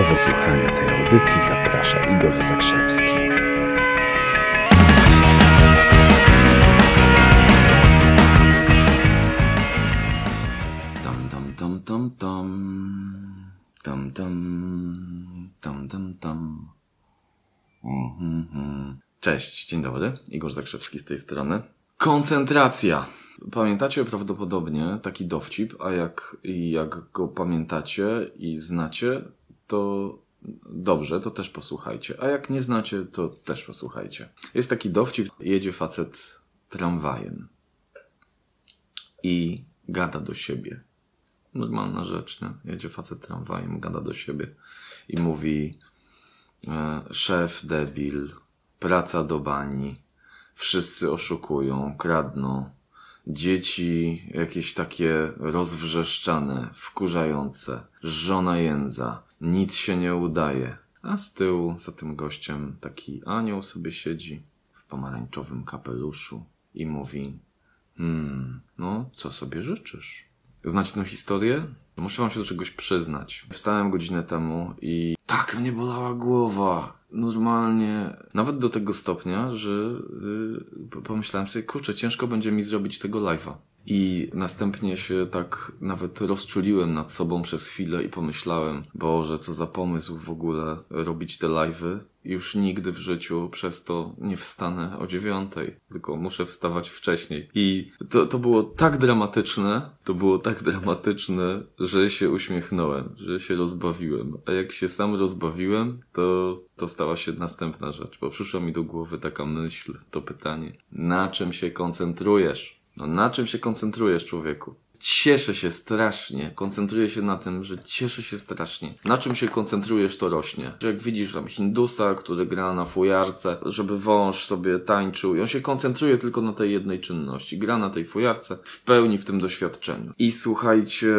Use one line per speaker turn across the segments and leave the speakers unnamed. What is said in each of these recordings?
Do wysłuchania tej audycji zaprasza Igor Zakrzewski.
Tam, tam, tam, tam, tam. Tam, tam, tam, tam, tam. Mhm, mhm. Cześć, dzień dobry. Igor Zakrzewski z tej strony. Koncentracja. Pamiętacie prawdopodobnie taki dowcip, a jak, jak go pamiętacie i znacie, to dobrze, to też posłuchajcie. A jak nie znacie, to też posłuchajcie. Jest taki dowcip, jedzie facet tramwajem i gada do siebie. Normalna rzecz, nie? Jedzie facet tramwajem, gada do siebie i mówi e, szef debil, praca do bani, wszyscy oszukują, kradną, dzieci jakieś takie rozwrzeszczane, wkurzające, żona jędza, nic się nie udaje. A z tyłu, za tym gościem, taki anioł sobie siedzi w pomarańczowym kapeluszu i mówi Hmm, no, co sobie życzysz? Znacie tę historię? Muszę wam się do czegoś przyznać. Wstałem godzinę temu i tak mnie bolała głowa. Normalnie, nawet do tego stopnia, że yy, pomyślałem sobie, kurczę, ciężko będzie mi zrobić tego live'a. I następnie się tak nawet rozczuliłem nad sobą przez chwilę i pomyślałem, Boże, co za pomysł w ogóle robić te live'y. Już nigdy w życiu przez to nie wstanę o dziewiątej, tylko muszę wstawać wcześniej. I to, to było tak dramatyczne, to było tak dramatyczne, że się uśmiechnąłem, że się rozbawiłem. A jak się sam rozbawiłem, to, to stała się następna rzecz, bo przyszła mi do głowy taka myśl, to pytanie. Na czym się koncentrujesz? No na czym się koncentrujesz, człowieku? Cieszę się strasznie. Koncentruję się na tym, że cieszę się strasznie. Na czym się koncentrujesz, to rośnie. Jak widzisz tam Hindusa, który gra na fujarce, żeby wąż sobie tańczył i on się koncentruje tylko na tej jednej czynności. Gra na tej fujarce w pełni w tym doświadczeniu. I słuchajcie,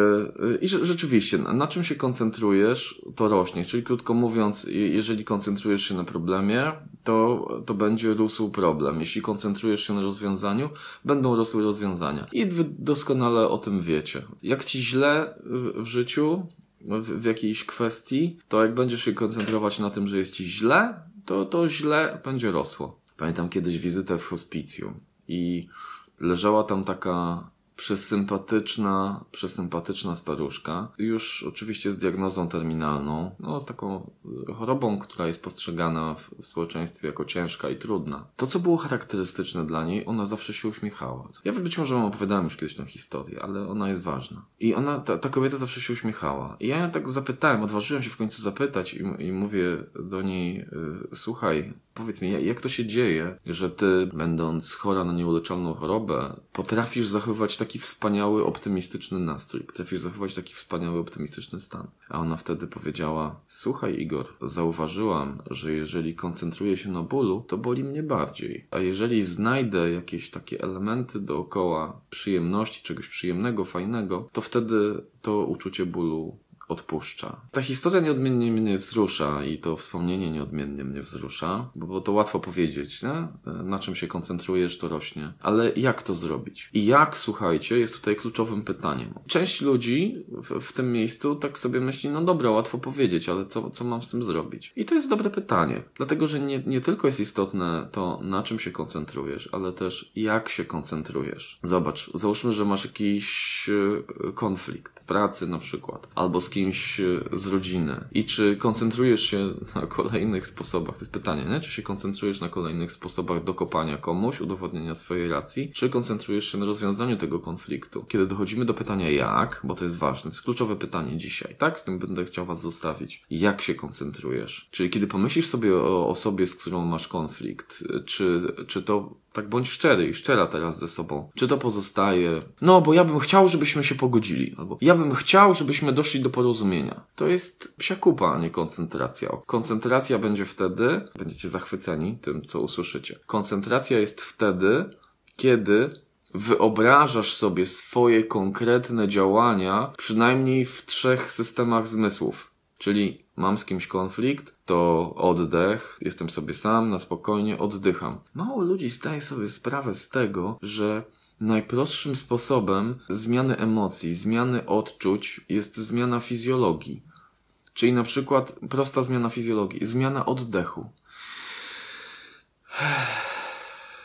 i rzeczywiście, na czym się koncentrujesz, to rośnie. Czyli krótko mówiąc, jeżeli koncentrujesz się na problemie, to, to będzie rósł problem. Jeśli koncentrujesz się na rozwiązaniu, będą rosły rozwiązania. I wy doskonale o tym wiecie. Jak ci źle w życiu, w, w jakiejś kwestii, to jak będziesz się koncentrować na tym, że jest ci źle, to to źle będzie rosło. Pamiętam kiedyś wizytę w hospicjum i leżała tam taka przesympatyczna, przesympatyczna staruszka, już oczywiście z diagnozą terminalną, no z taką chorobą, która jest postrzegana w, w społeczeństwie jako ciężka i trudna. To, co było charakterystyczne dla niej, ona zawsze się uśmiechała. Ja być może wam opowiadałem już kiedyś tę historię, ale ona jest ważna. I ona, ta, ta kobieta zawsze się uśmiechała. I ja ją tak zapytałem, odważyłem się w końcu zapytać i, i mówię do niej, y, słuchaj, Powiedz mi, jak to się dzieje, że ty, będąc chora na nieuleczalną chorobę, potrafisz zachowywać taki wspaniały, optymistyczny nastrój, potrafisz zachować taki wspaniały, optymistyczny stan? A ona wtedy powiedziała, słuchaj Igor, zauważyłam, że jeżeli koncentruję się na bólu, to boli mnie bardziej. A jeżeli znajdę jakieś takie elementy dookoła przyjemności, czegoś przyjemnego, fajnego, to wtedy to uczucie bólu odpuszcza. Ta historia nieodmiennie mnie wzrusza i to wspomnienie nieodmiennie mnie wzrusza, bo, to łatwo powiedzieć, nie? na czym się koncentrujesz, to rośnie. Ale jak to zrobić? I jak, słuchajcie, jest tutaj kluczowym pytaniem. Część ludzi w, w tym miejscu tak sobie myśli, no dobra, łatwo powiedzieć, ale co, co mam z tym zrobić? I to jest dobre pytanie, dlatego że nie, nie tylko jest istotne to, na czym się koncentrujesz, ale też jak się koncentrujesz. Zobacz, załóżmy, że masz jakiś e, konflikt, pracy na przykład, albo z kimś e, z rodziny i czy koncentrujesz się na kolejnych sposobach, to jest pytanie, nie? czy się koncentrujesz na kolejnych sposobach dokopania komuś, udowodnienia swojej racji, czy koncentrujesz się na rozwiązaniu tego konfliktu. Kiedy dochodzimy do pytania jak, bo to jest ważne, to jest kluczowe pytanie dzisiaj, tak? Z tym będę chciał Was zostawić. Jak się koncentrujesz? Czyli kiedy pomyślisz sobie o osobie, z którą masz konflikt, czy, czy to tak bądź szczery i szczera teraz ze sobą. Czy to pozostaje, no bo ja bym chciał, żebyśmy się pogodzili, albo ja bym chciał, żebyśmy doszli do porozumienia. To jest psia kupa, a nie koncentracja. Koncentracja będzie wtedy, będziecie zachwyceni tym, co usłyszycie. Koncentracja jest wtedy, kiedy wyobrażasz sobie swoje konkretne działania przynajmniej w trzech systemach zmysłów. Czyli mam z kimś konflikt, to oddech, jestem sobie sam, na spokojnie oddycham. Mało ludzi zdaje sobie sprawę z tego, że najprostszym sposobem zmiany emocji, zmiany odczuć jest zmiana fizjologii. Czyli na przykład prosta zmiana fizjologii, zmiana oddechu.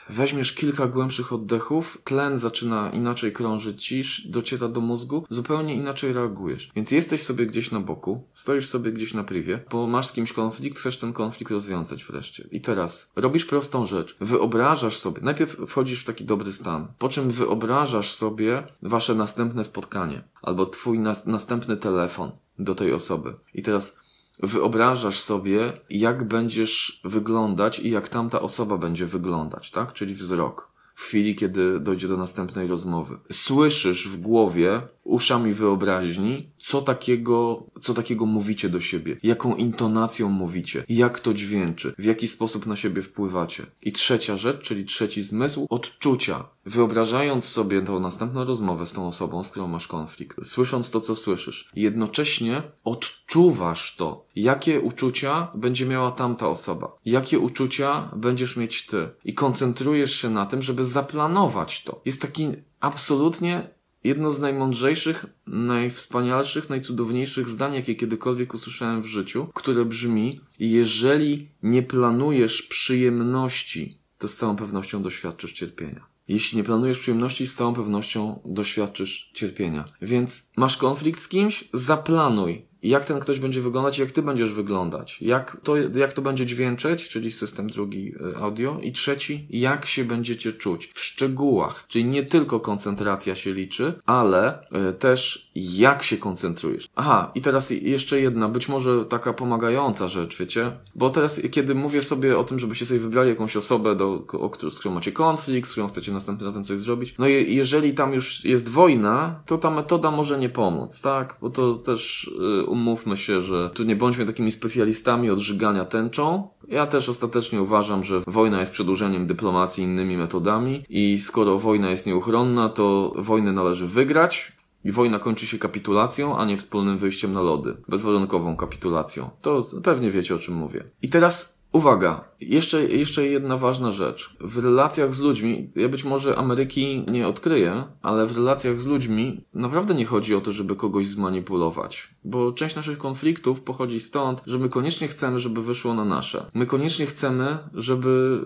Weźmiesz kilka głębszych oddechów, tlen zaczyna inaczej krążyć ci, dociera do mózgu, zupełnie inaczej reagujesz. Więc jesteś sobie gdzieś na boku, stoisz sobie gdzieś na privie, bo masz z kimś konflikt, chcesz ten konflikt rozwiązać wreszcie. I teraz robisz prostą rzecz. Wyobrażasz sobie, najpierw wchodzisz w taki dobry stan, po czym wyobrażasz sobie wasze następne spotkanie albo twój nas następny telefon do tej osoby. I teraz wyobrażasz sobie, jak będziesz wyglądać i jak tamta osoba będzie wyglądać, tak? Czyli wzrok. W chwili, kiedy dojdzie do następnej rozmowy. Słyszysz w głowie, uszami wyobraźni, co takiego, co takiego mówicie do siebie, jaką intonacją mówicie, jak to dźwięczy, w jaki sposób na siebie wpływacie. I trzecia rzecz, czyli trzeci zmysł, odczucia. Wyobrażając sobie tą następną rozmowę z tą osobą, z którą masz konflikt, słysząc to, co słyszysz, jednocześnie odczuwasz to, jakie uczucia będzie miała tamta osoba, jakie uczucia będziesz mieć ty. I koncentrujesz się na tym, żeby zaplanować to. Jest taki absolutnie jedno z najmądrzejszych, najwspanialszych, najcudowniejszych zdań, jakie kiedykolwiek usłyszałem w życiu, które brzmi: Jeżeli nie planujesz przyjemności, to z całą pewnością doświadczysz cierpienia. Jeśli nie planujesz przyjemności, z całą pewnością doświadczysz cierpienia. Więc masz konflikt z kimś? Zaplanuj jak ten ktoś będzie wyglądać, jak ty będziesz wyglądać, jak to, jak to będzie dźwięczeć, czyli system drugi e, audio, i trzeci, jak się będziecie czuć? W szczegółach, czyli nie tylko koncentracja się liczy, ale y, też jak się koncentrujesz. Aha, i teraz jeszcze jedna, być może taka pomagająca rzecz, wiecie, bo teraz, kiedy mówię sobie o tym, żebyście sobie wybrali jakąś osobę, do, o, z którą macie konflikt, z którą chcecie następnym razem coś zrobić, no i jeżeli tam już jest wojna, to ta metoda może nie pomóc, tak, bo to też y, umówmy się, że tu nie bądźmy takimi specjalistami od żygania tęczą. Ja też ostatecznie uważam, że wojna jest przedłużeniem dyplomacji innymi metodami i skoro wojna jest nieuchronna, to wojnę należy wygrać, i wojna kończy się kapitulacją, a nie wspólnym wyjściem na lody. Bezwarunkową kapitulacją. To pewnie wiecie o czym mówię. I teraz Uwaga, jeszcze, jeszcze jedna ważna rzecz. W relacjach z ludźmi, ja być może Ameryki nie odkryję, ale w relacjach z ludźmi naprawdę nie chodzi o to, żeby kogoś zmanipulować. Bo część naszych konfliktów pochodzi stąd, że my koniecznie chcemy, żeby wyszło na nasze. My koniecznie chcemy, żeby,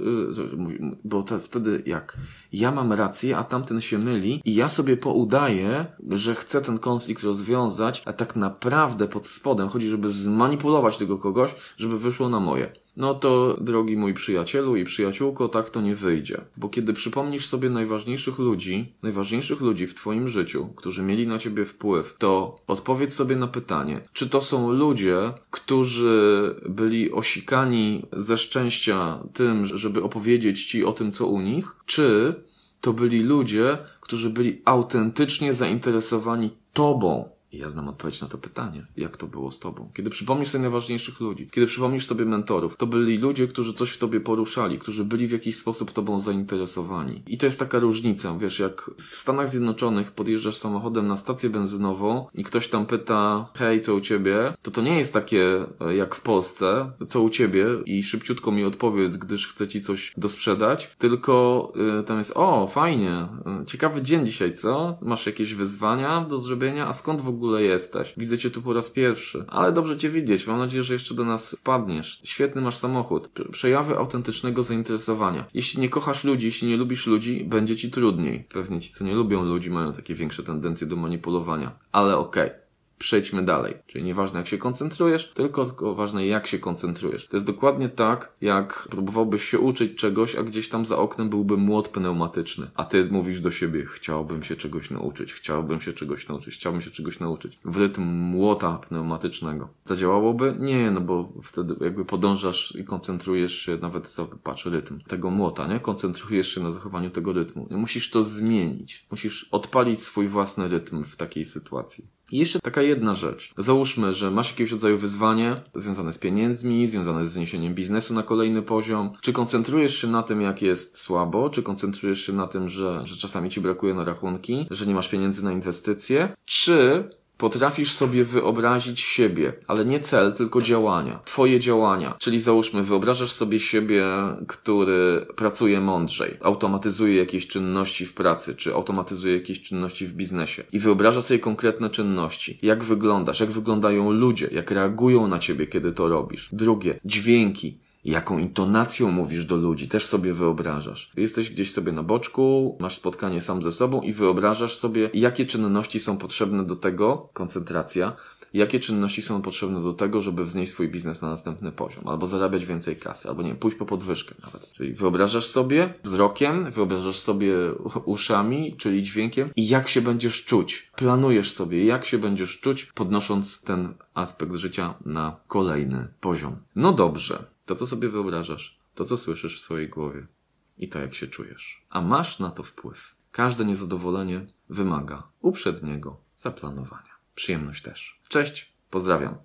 y, bo wtedy jak ja mam rację, a tamten się myli i ja sobie poudaję, że chcę ten konflikt rozwiązać, a tak naprawdę pod spodem chodzi, żeby zmanipulować tego kogoś, żeby wyszło na moje. No to, drogi mój przyjacielu i przyjaciółko, tak to nie wyjdzie. Bo kiedy przypomnisz sobie najważniejszych ludzi, najważniejszych ludzi w Twoim życiu, którzy mieli na Ciebie wpływ, to odpowiedz sobie na pytanie, czy to są ludzie, którzy byli osikani ze szczęścia tym, żeby opowiedzieć Ci o tym, co u nich, czy to byli ludzie, którzy byli autentycznie zainteresowani Tobą, i ja znam odpowiedź na to pytanie, jak to było z tobą. Kiedy przypomnisz sobie najważniejszych ludzi, kiedy przypomnisz sobie mentorów, to byli ludzie, którzy coś w tobie poruszali, którzy byli w jakiś sposób tobą zainteresowani. I to jest taka różnica, wiesz, jak w Stanach Zjednoczonych podjeżdżasz samochodem na stację benzynową i ktoś tam pyta, hej, co u ciebie, to to nie jest takie e, jak w Polsce, co u ciebie i szybciutko mi odpowiedz, gdyż chcę ci coś dosprzedać, tylko y, tam jest, o, fajnie, y, ciekawy dzień dzisiaj, co? Masz jakieś wyzwania do zrobienia, a skąd w ogóle ogóle jesteś. Widzę cię tu po raz pierwszy. Ale dobrze cię widzieć. Mam nadzieję, że jeszcze do nas wpadniesz. Świetny masz samochód. Przejawy autentycznego zainteresowania. Jeśli nie kochasz ludzi, jeśli nie lubisz ludzi, będzie ci trudniej. Pewnie ci, co nie lubią ludzi, mają takie większe tendencje do manipulowania. Ale okej. Okay przejdźmy dalej. Czyli nieważne jak się koncentrujesz, tylko, tylko ważne jak się koncentrujesz. To jest dokładnie tak, jak próbowałbyś się uczyć czegoś, a gdzieś tam za oknem byłby młot pneumatyczny. A ty mówisz do siebie, chciałbym się czegoś nauczyć, chciałbym się czegoś nauczyć, chciałbym się czegoś nauczyć. W rytm młota pneumatycznego. Zadziałałoby? Nie, no bo wtedy jakby podążasz i koncentrujesz się, nawet patrz, rytm tego młota, nie? Koncentrujesz się na zachowaniu tego rytmu. Musisz to zmienić. Musisz odpalić swój własny rytm w takiej sytuacji. I jeszcze taka jedna rzecz. Załóżmy, że masz jakiegoś rodzaju wyzwanie związane z pieniędzmi, związane z wniesieniem biznesu na kolejny poziom. Czy koncentrujesz się na tym, jak jest słabo? Czy koncentrujesz się na tym, że, że czasami ci brakuje na rachunki, że nie masz pieniędzy na inwestycje? Czy Potrafisz sobie wyobrazić siebie, ale nie cel, tylko działania. Twoje działania. Czyli załóżmy, wyobrażasz sobie siebie, który pracuje mądrzej, automatyzuje jakieś czynności w pracy, czy automatyzuje jakieś czynności w biznesie. I wyobrażasz sobie konkretne czynności. Jak wyglądasz, jak wyglądają ludzie, jak reagują na ciebie, kiedy to robisz. Drugie, dźwięki jaką intonacją mówisz do ludzi, też sobie wyobrażasz. Jesteś gdzieś sobie na boczku, masz spotkanie sam ze sobą i wyobrażasz sobie, jakie czynności są potrzebne do tego, koncentracja, jakie czynności są potrzebne do tego, żeby wznieść swój biznes na następny poziom, albo zarabiać więcej kasy, albo nie, pójść po podwyżkę nawet. Czyli wyobrażasz sobie wzrokiem, wyobrażasz sobie uszami, czyli dźwiękiem i jak się będziesz czuć. Planujesz sobie, jak się będziesz czuć, podnosząc ten aspekt życia na kolejny poziom. No dobrze, to co sobie wyobrażasz, to co słyszysz w swojej głowie i to jak się czujesz. A masz na to wpływ. Każde niezadowolenie wymaga uprzedniego zaplanowania. Przyjemność też. Cześć, pozdrawiam.